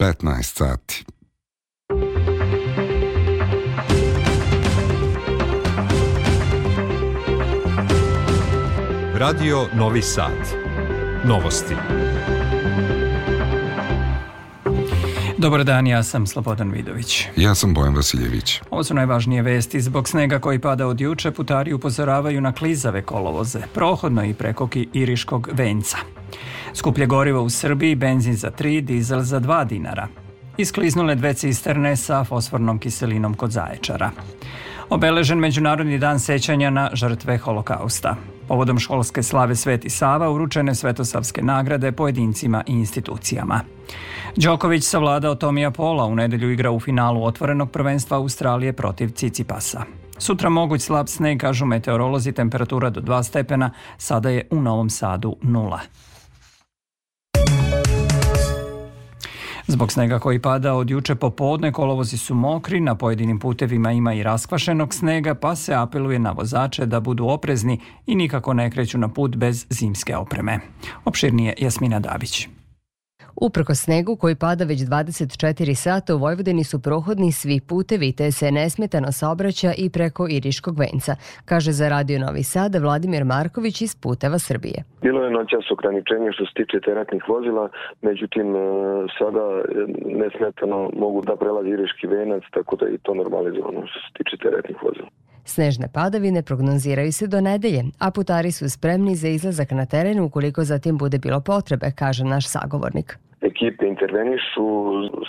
15 sati. Radio Novi Sad. Novosti. Dobar dan, ja sam Slobodan Vidović. Ja sam Bojan Vasiljević. Ovo su najvažnije vesti. Zbog snega koji pada od juče, putari upozoravaju na klizave kolovoze, prohodno i preko Iriškog venca. Skuplje gorivo u Srbiji, benzin za 3, dizel za 2 dinara. Iskliznule dve cisterne sa fosfornom kiselinom kod Zaječara. Obeležen Međunarodni dan sećanja na žrtve holokausta. Povodom školske slave Sveti Sava uručene svetosavske nagrade pojedincima i institucijama. Đoković savladao Tomija Pola u nedelju igra u finalu otvorenog prvenstva Australije protiv Cicipasa. Sutra moguć slab sneg, kažu meteorolozi, temperatura do 2 stepena, sada je u Novom Sadu 0. Zbog snega koji pada od juče popodne, kolovozi su mokri, na pojedinim putevima ima i raskvašenog snega, pa se apeluje na vozače da budu oprezni i nikako ne kreću na put bez zimske opreme. Opširnije Jasmina Dabić. Uprko snegu koji pada već 24 sata u Vojvodini su prohodni svi putevi te se nesmetano saobraća i preko Iriškog venca, kaže za Radio Novi Sad Vladimir Marković iz Puteva Srbije. Bilo je noćas ograničenje što se tiče teretnih vozila, međutim e, sada e, nesmetano mogu da prelazi Iriški venac, tako da je i to normalizovano što se tiče teretnih vozila. Snežne padavine prognoziraju se do nedelje, a putari su spremni za izlazak na teren ukoliko zatim bude bilo potrebe, kaže naš sagovornik ekipe intervenišu,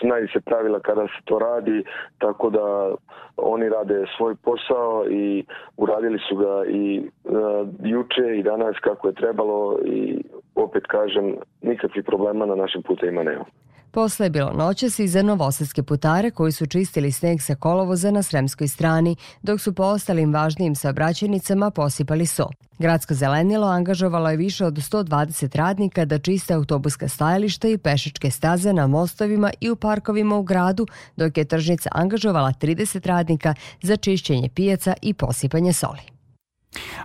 znaju se pravila kada se to radi, tako da oni rade svoj posao i uradili su ga i uh, juče i danas kako je trebalo i opet kažem, nikakvih problema na našim putevima nema. Posle je bilo noćas i za novosadske putare koji su čistili sneg sa kolovoza na sremskoj strani, dok su po ostalim važnijim saobraćajnicama posipali so. Gradsko zelenilo angažovalo je više od 120 radnika da čiste autobuska stajališta i pešačke staze na mostovima i u parkovima u gradu, dok je tržnica angažovala 30 radnika za čišćenje pijaca i posipanje soli.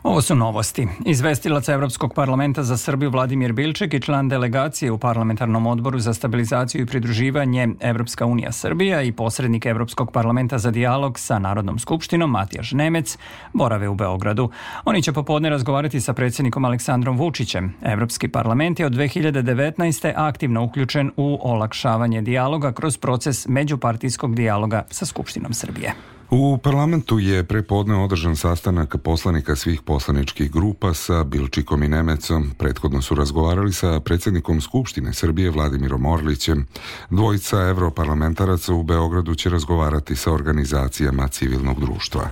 Ovo su novosti. Izvestilac Evropskog parlamenta za Srbiju Vladimir Bilček i član delegacije u Parlamentarnom odboru za stabilizaciju i pridruživanje Evropska unija Srbija i posrednik Evropskog parlamenta za dijalog sa Narodnom skupštinom Matijaš Nemec borave u Beogradu. Oni će popodne razgovarati sa predsednikom Aleksandrom Vučićem. Evropski parlament je od 2019. aktivno uključen u olakšavanje dijaloga kroz proces međupartijskog dijaloga sa Skupštinom Srbije. U parlamentu je prepodne održan sastanak poslanika svih poslaničkih grupa sa Bilčikom i Nemecom. Prethodno su razgovarali sa predsednikom Skupštine Srbije Vladimirom Orlićem. Dvojica europarlamentaraca u Beogradu će razgovarati sa organizacijama civilnog društva.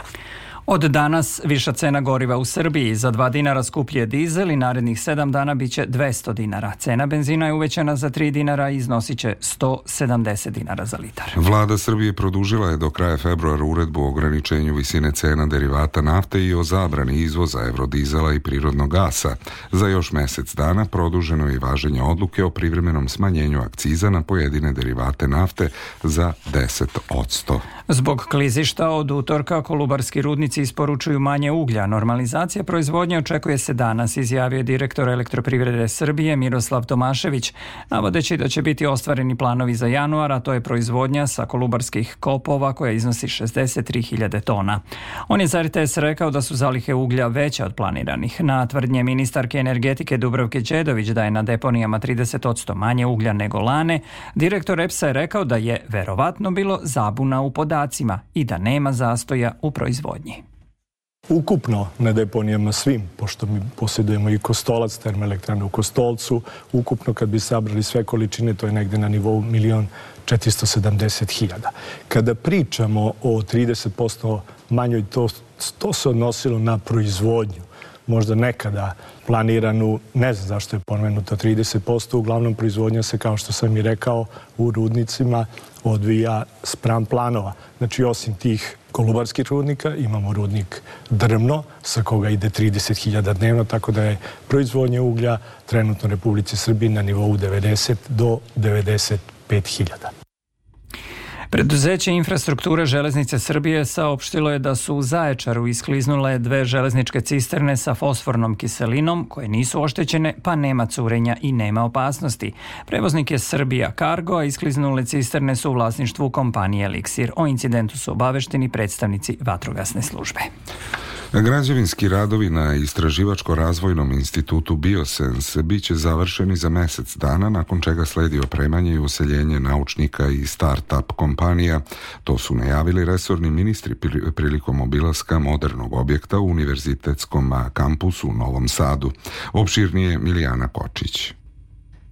Od danas viša cena goriva u Srbiji. Za 2 dinara skuplje dizel i narednih 7 dana biće 200 dinara. Cena benzina je uvećana za 3 dinara i iznosiće 170 dinara za litar. Vlada Srbije produžila je do kraja februara uredbu o ograničenju visine cena derivata nafte i o zabrani izvoza evrodizela i prirodnog gasa. Za još mesec dana produženo je i važenje odluke o privremenom smanjenju akciza na pojedine derivate nafte za 10 Zbog klizišta od utorka Kolubarski rudnici Ugljici isporučuju manje uglja. Normalizacija proizvodnje očekuje se danas, izjavio je direktor elektroprivrede Srbije Miroslav Tomašević, navodeći da će biti ostvareni planovi za januar, a to je proizvodnja sa kolubarskih kopova koja iznosi 63.000 tona. On je za RTS rekao da su zalihe uglja veće od planiranih. Na tvrdnje ministarke energetike Dubravke Đedović da je na deponijama 30% manje uglja nego lane, direktor EPS-a je rekao da je verovatno bilo zabuna u podacima i da nema zastoja u proizvodnji. Ukupno na deponijama svim, pošto mi posjedujemo i Kostolac, termoelektrane u Kostolcu, ukupno kad bi sabrali sve količine, to je negde na nivou milion 470 hiljada. Kada pričamo o 30% manjoj, to, to se odnosilo na proizvodnju možda nekada planiranu, ne znam zašto je pomenuta 30%, uglavnom proizvodnja se, kao što sam i rekao, u rudnicima odvija spram planova. Znači, osim tih kolubarskih rudnika, imamo rudnik Drmno, sa koga ide 30.000 dnevno, tako da je proizvodnja uglja trenutno u Republici Srbiji na nivou 90 do 95.000. Preduzeće infrastrukture železnice Srbije saopštilo je da su u Zaječaru iskliznule dve železničke cisterne sa fosfornom kiselinom koje nisu oštećene pa nema curenja i nema opasnosti. Prevoznik je Srbija Cargo, a iskliznule cisterne su u vlasništvu kompanije Elixir. O incidentu su obavešteni predstavnici vatrogasne službe. Građevinski radovi na Istraživačko-razvojnom institutu Biosens bit će završeni za mesec dana, nakon čega sledi opremanje i useljenje naučnika i start-up kompanija. To su najavili resorni ministri prilikom obilaska modernog objekta u univerzitetskom kampusu u Novom Sadu. Opširnije Milijana Kočić.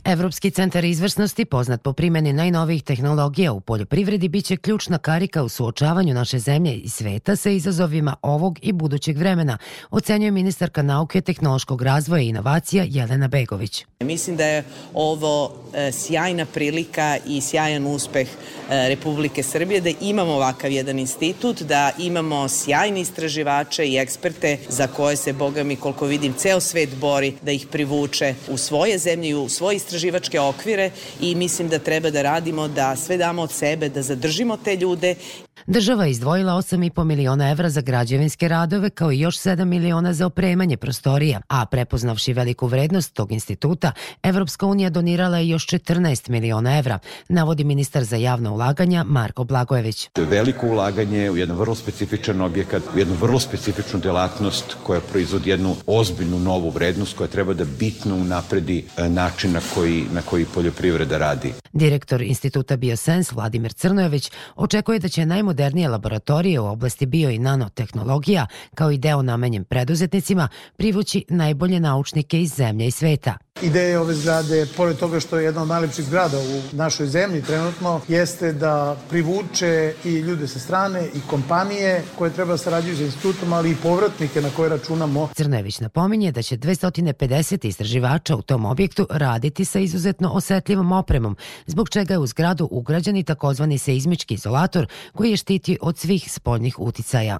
Evropski centar izvrsnosti, poznat po primeni najnovijih tehnologija u poljoprivredi, bit će ključna karika u suočavanju naše zemlje i sveta sa izazovima ovog i budućeg vremena, ocenjuje ministarka nauke, tehnološkog razvoja i inovacija Jelena Begović. Mislim da je ovo e, sjajna prilika i sjajan uspeh e, Republike Srbije da imamo ovakav jedan institut, da imamo sjajne istraživače i eksperte za koje se, boga mi, koliko vidim, ceo svet bori da ih privuče u svoje zemlje i u svoje istraživače istraživačke okvire i mislim da treba da radimo da sve damo od sebe, da zadržimo te ljude Država je izdvojila 8,5 miliona evra za građevinske radove kao i još 7 miliona za opremanje prostorija, a prepoznavši veliku vrednost tog instituta, Evropska unija donirala je još 14 miliona evra, navodi ministar za javna ulaganja Marko Blagojević. veliko ulaganje u jedan vrlo specifičan objekat, u jednu vrlo specifičnu delatnost koja proizvodi jednu ozbiljnu novu vrednost koja treba da bitno unapredi e, način na koji, na koji poljoprivreda radi. Direktor instituta Biosens Vladimir Crnojević očekuje da će najmo najmodernije laboratorije u oblasti bio i nanotehnologija, kao i deo namenjen preduzetnicima, privući najbolje naučnike iz zemlje i sveta – Ideja ove zgrade, pored toga što je jedna od najlepših zgrada u našoj zemlji trenutno, jeste da privuče i ljude sa strane i kompanije koje treba da sarađuju sa institutom, ali i povratnike na koje računamo. Crnević napominje da će 250 istraživača u tom objektu raditi sa izuzetno osetljivom opremom, zbog čega je u zgradu ugrađen i takozvani seizmički izolator koji je štiti od svih spoljnih uticaja.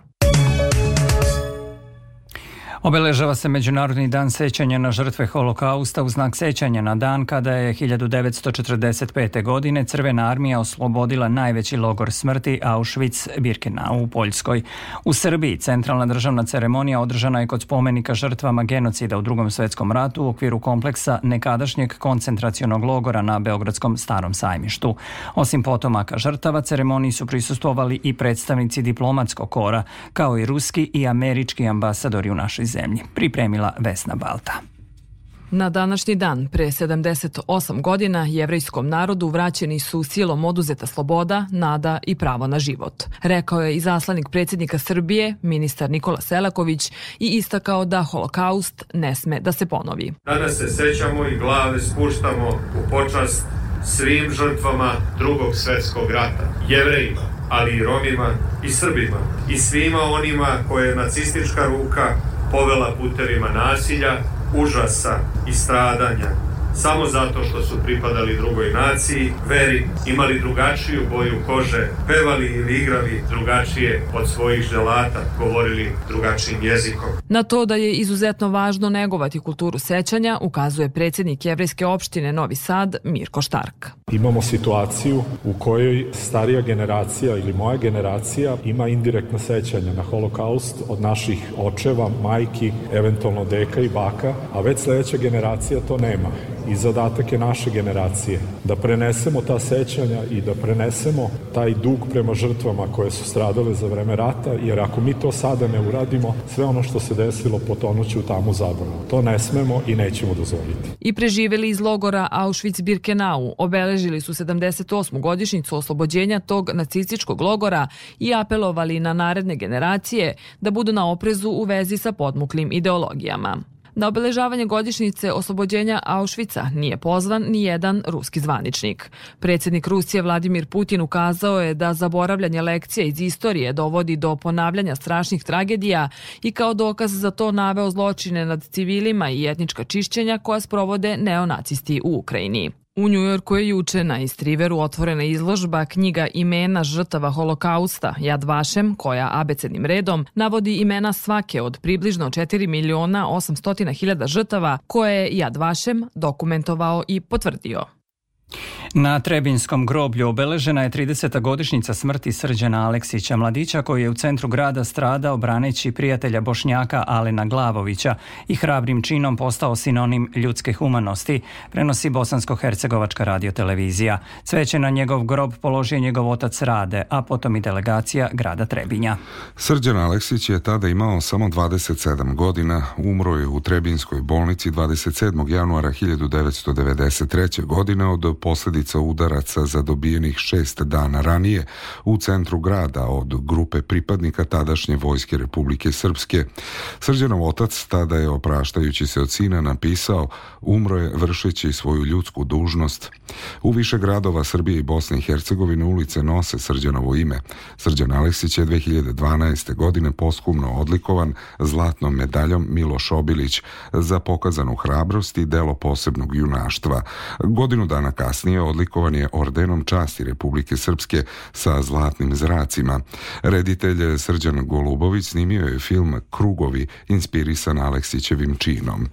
Obeležava se Međunarodni dan sećanja na žrtve holokausta u znak sećanja na dan kada je 1945. godine Crvena armija oslobodila najveći logor smrti Auschwitz-Birkenau u Poljskoj. U Srbiji centralna državna ceremonija održana je kod spomenika žrtvama genocida u drugom svetskom ratu u okviru kompleksa nekadašnjeg koncentracionog logora na Beogradskom starom sajmištu. Osim potomaka žrtava, ceremoniji su prisustovali i predstavnici diplomatskog kora, kao i ruski i američki ambasadori u našoj zemlji, pripremila Vesna Balta. Na današnji dan, pre 78 godina, jevrejskom narodu vraćeni su silom oduzeta sloboda, nada i pravo na život. Rekao je i zaslanik predsjednika Srbije, ministar Nikola Selaković, i istakao da holokaust ne sme da se ponovi. Danas se sećamo i glave spuštamo u počast svim žrtvama drugog svetskog rata, jevrejima, ali i Romima i Srbima i svima onima koje je nacistička ruka povela puterima nasilja, užasa i stradanja, samo zato što su pripadali drugoj naciji, veri, imali drugačiju boju kože, pevali ili igrali drugačije od svojih želata, govorili drugačijim jezikom. Na to da je izuzetno važno negovati kulturu sećanja ukazuje predsednik Jevrijske opštine Novi Sad Mirko Štark. Imamo situaciju u kojoj starija generacija ili moja generacija ima indirektno sećanja na holokaust od naših očeva, majki, eventualno deka i baka, a već sledeća generacija to nema i zadatak je naše generacije da prenesemo ta sećanja i da prenesemo taj dug prema žrtvama koje su stradale za vreme rata, jer ako mi to sada ne uradimo, sve ono što se desilo potonuće u tamu zaboravu. To ne smemo i nećemo dozvoliti. I preživeli iz logora Auschwitz-Birkenau obeležili su 78. godišnjicu oslobođenja tog nacističkog logora i apelovali na naredne generacije da budu na oprezu u vezi sa podmuklim ideologijama. Na obeležavanje godišnjice oslobođenja Auschwitza nije pozvan ni jedan ruski zvaničnik. Predsednik Rusije Vladimir Putin ukazao je da zaboravljanje lekcija iz istorije dovodi do ponavljanja strašnih tragedija i kao dokaz za to naveo zločine nad civilima i etnička čišćenja koja sprovode neonacisti u Ukrajini. U Njujorku je juče na East Riveru otvorena izložba knjiga imena žrtava holokausta Jad Vašem, koja abecednim redom navodi imena svake od približno 4 miliona 800 hiljada žrtava koje je Jad Vašem dokumentovao i potvrdio. Na Trebinskom groblju obeležena je 30. godišnjica smrti Srđana Aleksića, mladića koji je u centru grada stradao braneći prijatelja Bošnjaka Alena Glavovića i hrabrim činom postao sinonim ljudske humanosti, prenosi Bosansko-Hercegovačka radiotelevizija. Cveće na njegov grob položio njegov otac Rade, a potom i delegacija grada Trebinja. Srđan Aleksić je tada imao samo 27 godina, umro je u Trebinskoj bolnici 27. januara 1993. godine od posledica porodica udaraca zadobijenih šest dana ranije u centru grada od grupe pripadnika tadašnje Vojske Republike Srpske. Srđanov otac tada je opraštajući se od sina napisao umro je vršeći svoju ljudsku dužnost. U više gradova Srbije i Bosne i Hercegovine ulice nose Srđanovo ime. Srđan Aleksić je 2012. godine poskumno odlikovan zlatnom medaljom Miloš Obilić za pokazanu hrabrost i delo posebnog junaštva. Godinu dana kasnije odlikovan je ordenom časti Republike Srpske sa zlatnim zracima. Reditelj Srđan Golubović snimio je film Krugovi inspirisan Aleksićevim činom.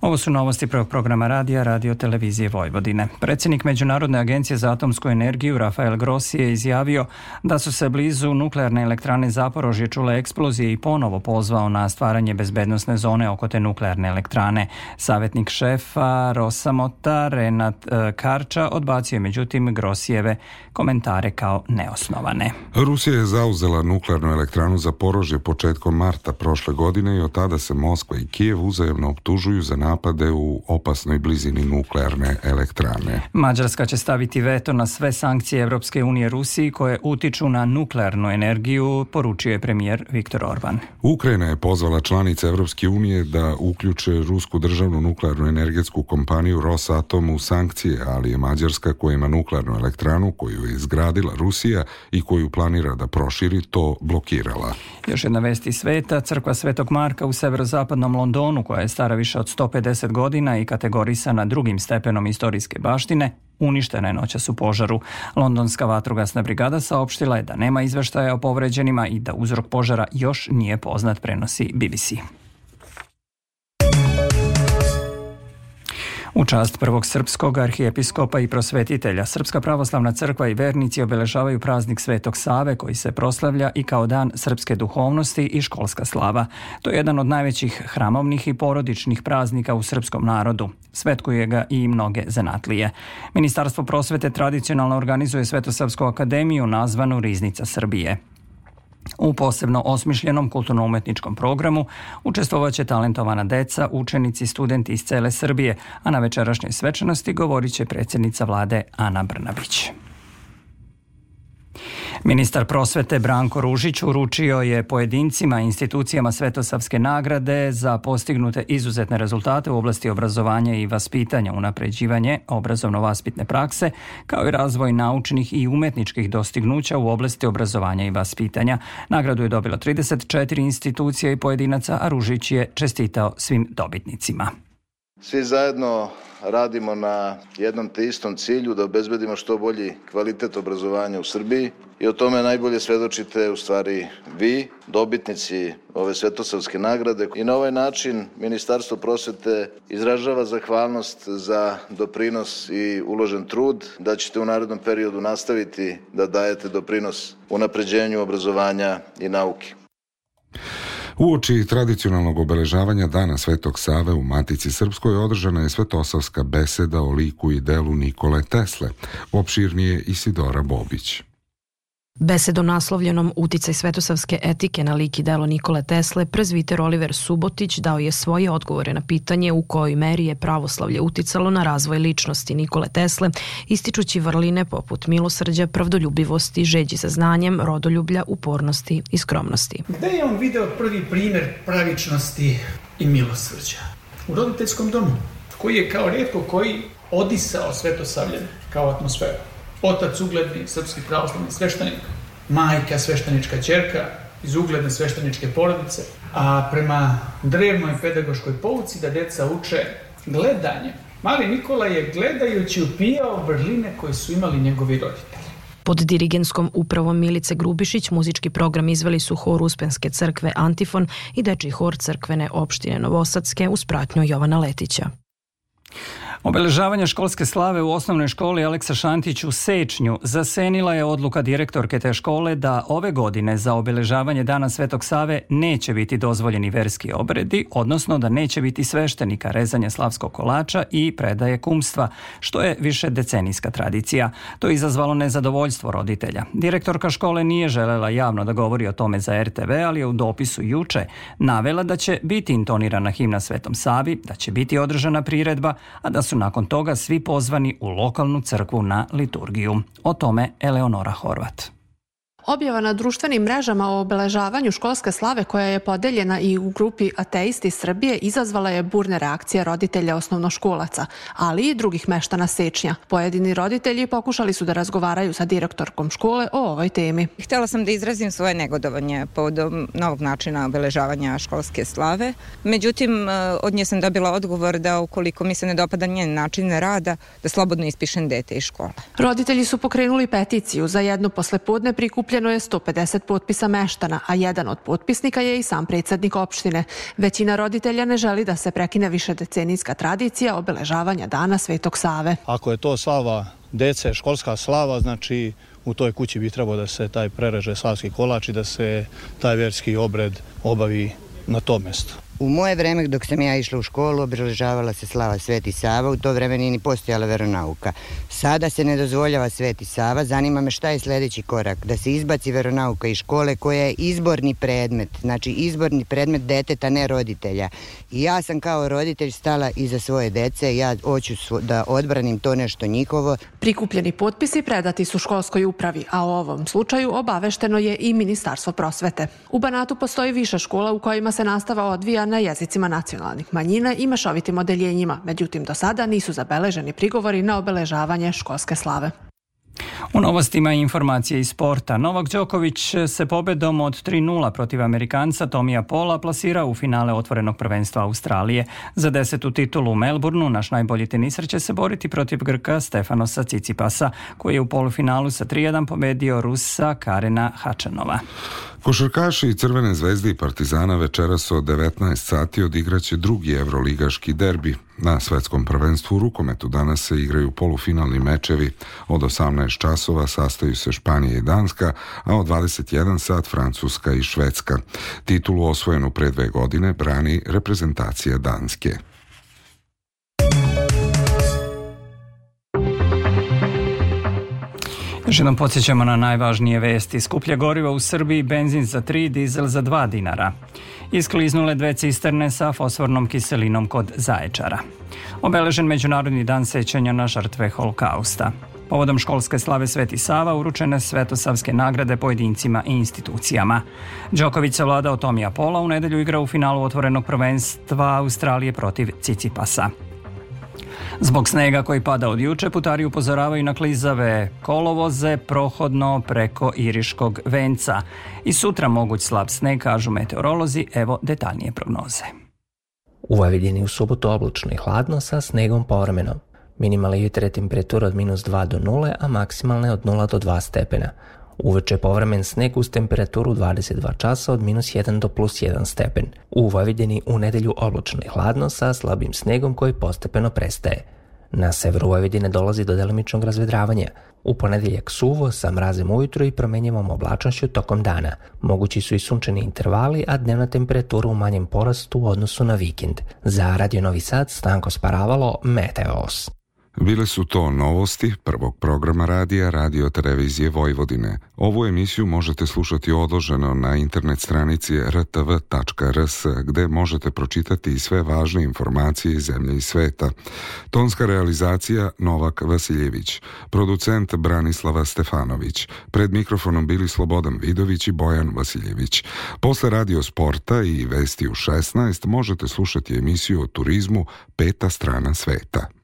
Ovo su novosti prvog programa radija Radio Televizije Vojvodine. Predsednik Međunarodne agencije za atomsku energiju Rafael Grossi je izjavio da su se blizu nuklearne elektrane Zaporožje čule eksplozije i ponovo pozvao na stvaranje bezbednostne zone oko te nuklearne elektrane. Savetnik šefa Rosamota Renat eh, Karča odbacio situaciju, međutim Grosijeve komentare kao neosnovane. Rusija je zauzela nuklearnu elektranu za porožje početkom marta prošle godine i od tada se Moskva i Kijev uzajemno optužuju za napade u opasnoj blizini nuklearne elektrane. Mađarska će staviti veto na sve sankcije Evropske unije Rusiji koje utiču na nuklearnu energiju, poručio je premijer Viktor Orban. Ukrajina je pozvala članice Evropske unije da uključe rusku državnu nuklearnu energetsku kompaniju Rosatom u sankcije, ali je Mađarska Amerika koja ima nuklearnu elektranu koju je izgradila Rusija i koju planira da proširi to blokirala. Još jedna vest iz sveta, crkva Svetog Marka u severozapadnom Londonu koja je stara više od 150 godina i kategorisana drugim stepenom istorijske baštine, uništena je noćas u požaru. Londonska vatrogasna brigada saopštila je da nema izveštaja o povređenima i da uzrok požara još nije poznat, prenosi BBC. U čast prvog srpskog arhijepiskopa i prosvetitelja, Srpska pravoslavna crkva i vernici obeležavaju praznik Svetog Save koji se proslavlja i kao dan srpske duhovnosti i školska slava. To je jedan od najvećih hramovnih i porodičnih praznika u srpskom narodu. Svetkuje ga i mnoge zanatlije. Ministarstvo prosvete tradicionalno organizuje Svetosavsku akademiju nazvanu Riznica Srbije. U posebno osmišljenom kulturno-umetničkom programu učestvovaće talentovana deca, učenici, studenti iz cele Srbije, a na večerašnjoj svečanosti govorit će predsjednica vlade Ana Brnabić. Ministar prosvete Branko Ružić uručio je pojedincima i institucijama Svetosavske nagrade za postignute izuzetne rezultate u oblasti obrazovanja i vaspitanja, unapređivanje obrazovno-vaspitne prakse, kao i razvoj naučnih i umetničkih dostignuća u oblasti obrazovanja i vaspitanja. Nagradu je dobilo 34 institucije i pojedinaca, a Ružić je čestitao svim dobitnicima. Svi zajedno radimo na jednom te istom cilju da obezbedimo što bolji kvalitet obrazovanja u Srbiji i o tome najbolje svedočite u stvari vi, dobitnici ove svetosavske nagrade i na ovaj način Ministarstvo prosvete izražava zahvalnost za doprinos i uložen trud da ćete u narednom periodu nastaviti da dajete doprinos unapređenju obrazovanja i nauke. Uoči tradicionalnog obeležavanja Dana Svetog Save u Matici Srpskoj održana je svetosavska beseda o liku i delu Nikole Tesle, opširnije Isidora Bobić. Besedom naslovljenom Uticaj svetosavske etike na lik i delo Nikole Tesle, prezviter Oliver Subotić dao je svoje odgovore na pitanje u kojoj meri je pravoslavlje uticalo na razvoj ličnosti Nikole Tesle, ističući vrline poput milosrđa, pravdoljubivosti, žeđi za znanjem, rodoljublja, upornosti i skromnosti. Gde je on video prvi primer pravičnosti i milosrđa? U roditeljskom domu, koji je kao rijetko koji odisao svetosavljen kao atmosferu otac ugledni srpski pravoslavni sveštenik, majka sveštenička čerka iz ugledne svešteničke porodice, a prema drevnoj pedagoškoj pouci da deca uče gledanjem. Mali Nikola je gledajući upijao vrline koje su imali njegovi roditelji. Pod dirigenskom upravom Milice Grubišić muzički program izveli su hor Uspenske crkve Antifon i Dečji hor crkvene opštine Novosadske uz pratnju Jovana Letića. Obeležavanje školske slave u osnovnoj školi Aleksa Šantić u Sečnju zasenila je odluka direktorke te škole da ove godine za obeležavanje Dana Svetog Save neće biti dozvoljeni verski obredi, odnosno da neće biti sveštenika rezanja slavskog kolača i predaje kumstva, što je više decenijska tradicija. To je izazvalo nezadovoljstvo roditelja. Direktorka škole nije želela javno da govori o tome za RTV, ali je u dopisu juče navela da će biti intonirana himna Svetom Savi, da će biti održana priredba, a da su nakon toga svi pozvani u lokalnu crkvu na liturgiju. O tome Eleonora Horvat. Objava na društvenim mrežama o obeležavanju školske slave koja je podeljena i u grupi Ateisti Srbije izazvala je burne reakcije roditelja osnovnoškolaca, ali i drugih meštana Sečnja. Pojedini roditelji pokušali su da razgovaraju sa direktorkom škole o ovoj temi. Htela sam da izrazim svoje negodovanje povodom novog načina obeležavanja školske slave. Međutim, e, od nje sam dobila odgovor da ukoliko mi se ne dopada njen način rada, da slobodno ispišem dete iz škole. Roditelji su pokrenuli peticiju za jedno poslepodne prikupljanje Skupljeno je 150 potpisa meštana, a jedan od potpisnika je i sam predsednik opštine. Većina roditelja ne želi da se prekine više decenijska tradicija obeležavanja dana Svetog Save. Ako je to slava dece, školska slava, znači u toj kući bi trebao da se taj prereže slavski kolač i da se taj verski obred obavi na to mesto. U moje vreme, dok sam ja išla u školu, obrežavala se slava Sveti Sava, u to vreme nije ni postojala veronauka. Sada se ne dozvoljava Sveti Sava, zanima me šta je sledeći korak, da se izbaci veronauka iz škole koja je izborni predmet, znači izborni predmet deteta, ne roditelja. I ja sam kao roditelj stala iza svoje dece, ja hoću da odbranim to nešto njihovo. Prikupljeni potpisi predati su školskoj upravi, a u ovom slučaju obavešteno je i Ministarstvo prosvete. U Banatu postoji više škola u kojima se nastava odvija na jezicima nacionalnih manjina i mešovitim odeljenjima, međutim do sada nisu zabeleženi prigovori na obeležavanje školske slave. U novostima je informacije iz sporta. Novak Đoković se pobedom od 3-0 protiv Amerikanca Tomija Pola plasira u finale otvorenog prvenstva Australije. Za desetu titulu u Melbourneu naš najbolji tenisar će se boriti protiv Grka Stefanosa Cicipasa, koji je u polufinalu sa 3-1 pobedio Rusa Karena Hačanova. Košarkaši Crvene zvezde i Partizana večeras od 19 sati odigraće drugi evroligaški derbi. Na svetskom prvenstvu u rukometu danas se igraju polufinalni mečevi. Od 18 časova sastaju se Španija i Danska, a od 21 sat Francuska i Švedska. Titulu osvojenu pre dve godine brani reprezentacija Danske. Još jednom podsjećamo na najvažnije vesti. Skuplje goriva u Srbiji, benzin za 3, dizel za 2 dinara. Iskliznule dve cisterne sa fosfornom kiselinom kod Zaječara. Obeležen Međunarodni dan sećanja na žrtve holokausta. Povodom školske slave Sveti Sava uručene svetosavske nagrade pojedincima i institucijama. Đoković se vladao Tomija Pola u nedelju igra u finalu otvorenog prvenstva Australije protiv Cicipasa. Zbog snega koji pada od juče, putari upozoravaju na klizave kolovoze prohodno preko Iriškog venca. I sutra moguć slab sneg, kažu meteorolozi, evo detaljnije prognoze. U Vojvodini u subotu oblačno i hladno sa snegom povremenom. Minimalna jutra temperatura od minus 2 do 0, a maksimalne od 0 do 2 stepena. Uveče povremen sneg uz temperaturu 22 časa od minus 1 do plus 1 stepen. U Vojvodini u nedelju oblačno i hladno sa slabim snegom koji postepeno prestaje. Na severu Vojvodine dolazi do delimičnog razvedravanja. U ponedeljak suvo sa mrazem ujutru i promenjivom oblačnošću tokom dana. Mogući su i sunčani intervali, a dnevna temperatura u manjem porastu u odnosu na vikend. Za Radio Novi Sad, Stanko Sparavalo, Meteos. Bile su to novosti prvog programa radija Radio Televizije Vojvodine. Ovu emisiju možete slušati odloženo na internet stranici rtv.rs gde možete pročitati sve važne informacije iz zemlje i sveta. Tonska realizacija Novak Vasiljević, producent Branislava Stefanović. Pred mikrofonom bili Slobodan Vidović i Bojan Vasiljević. Posle Radio Sporta i Vesti u 16 možete slušati emisiju o turizmu Peta strana sveta.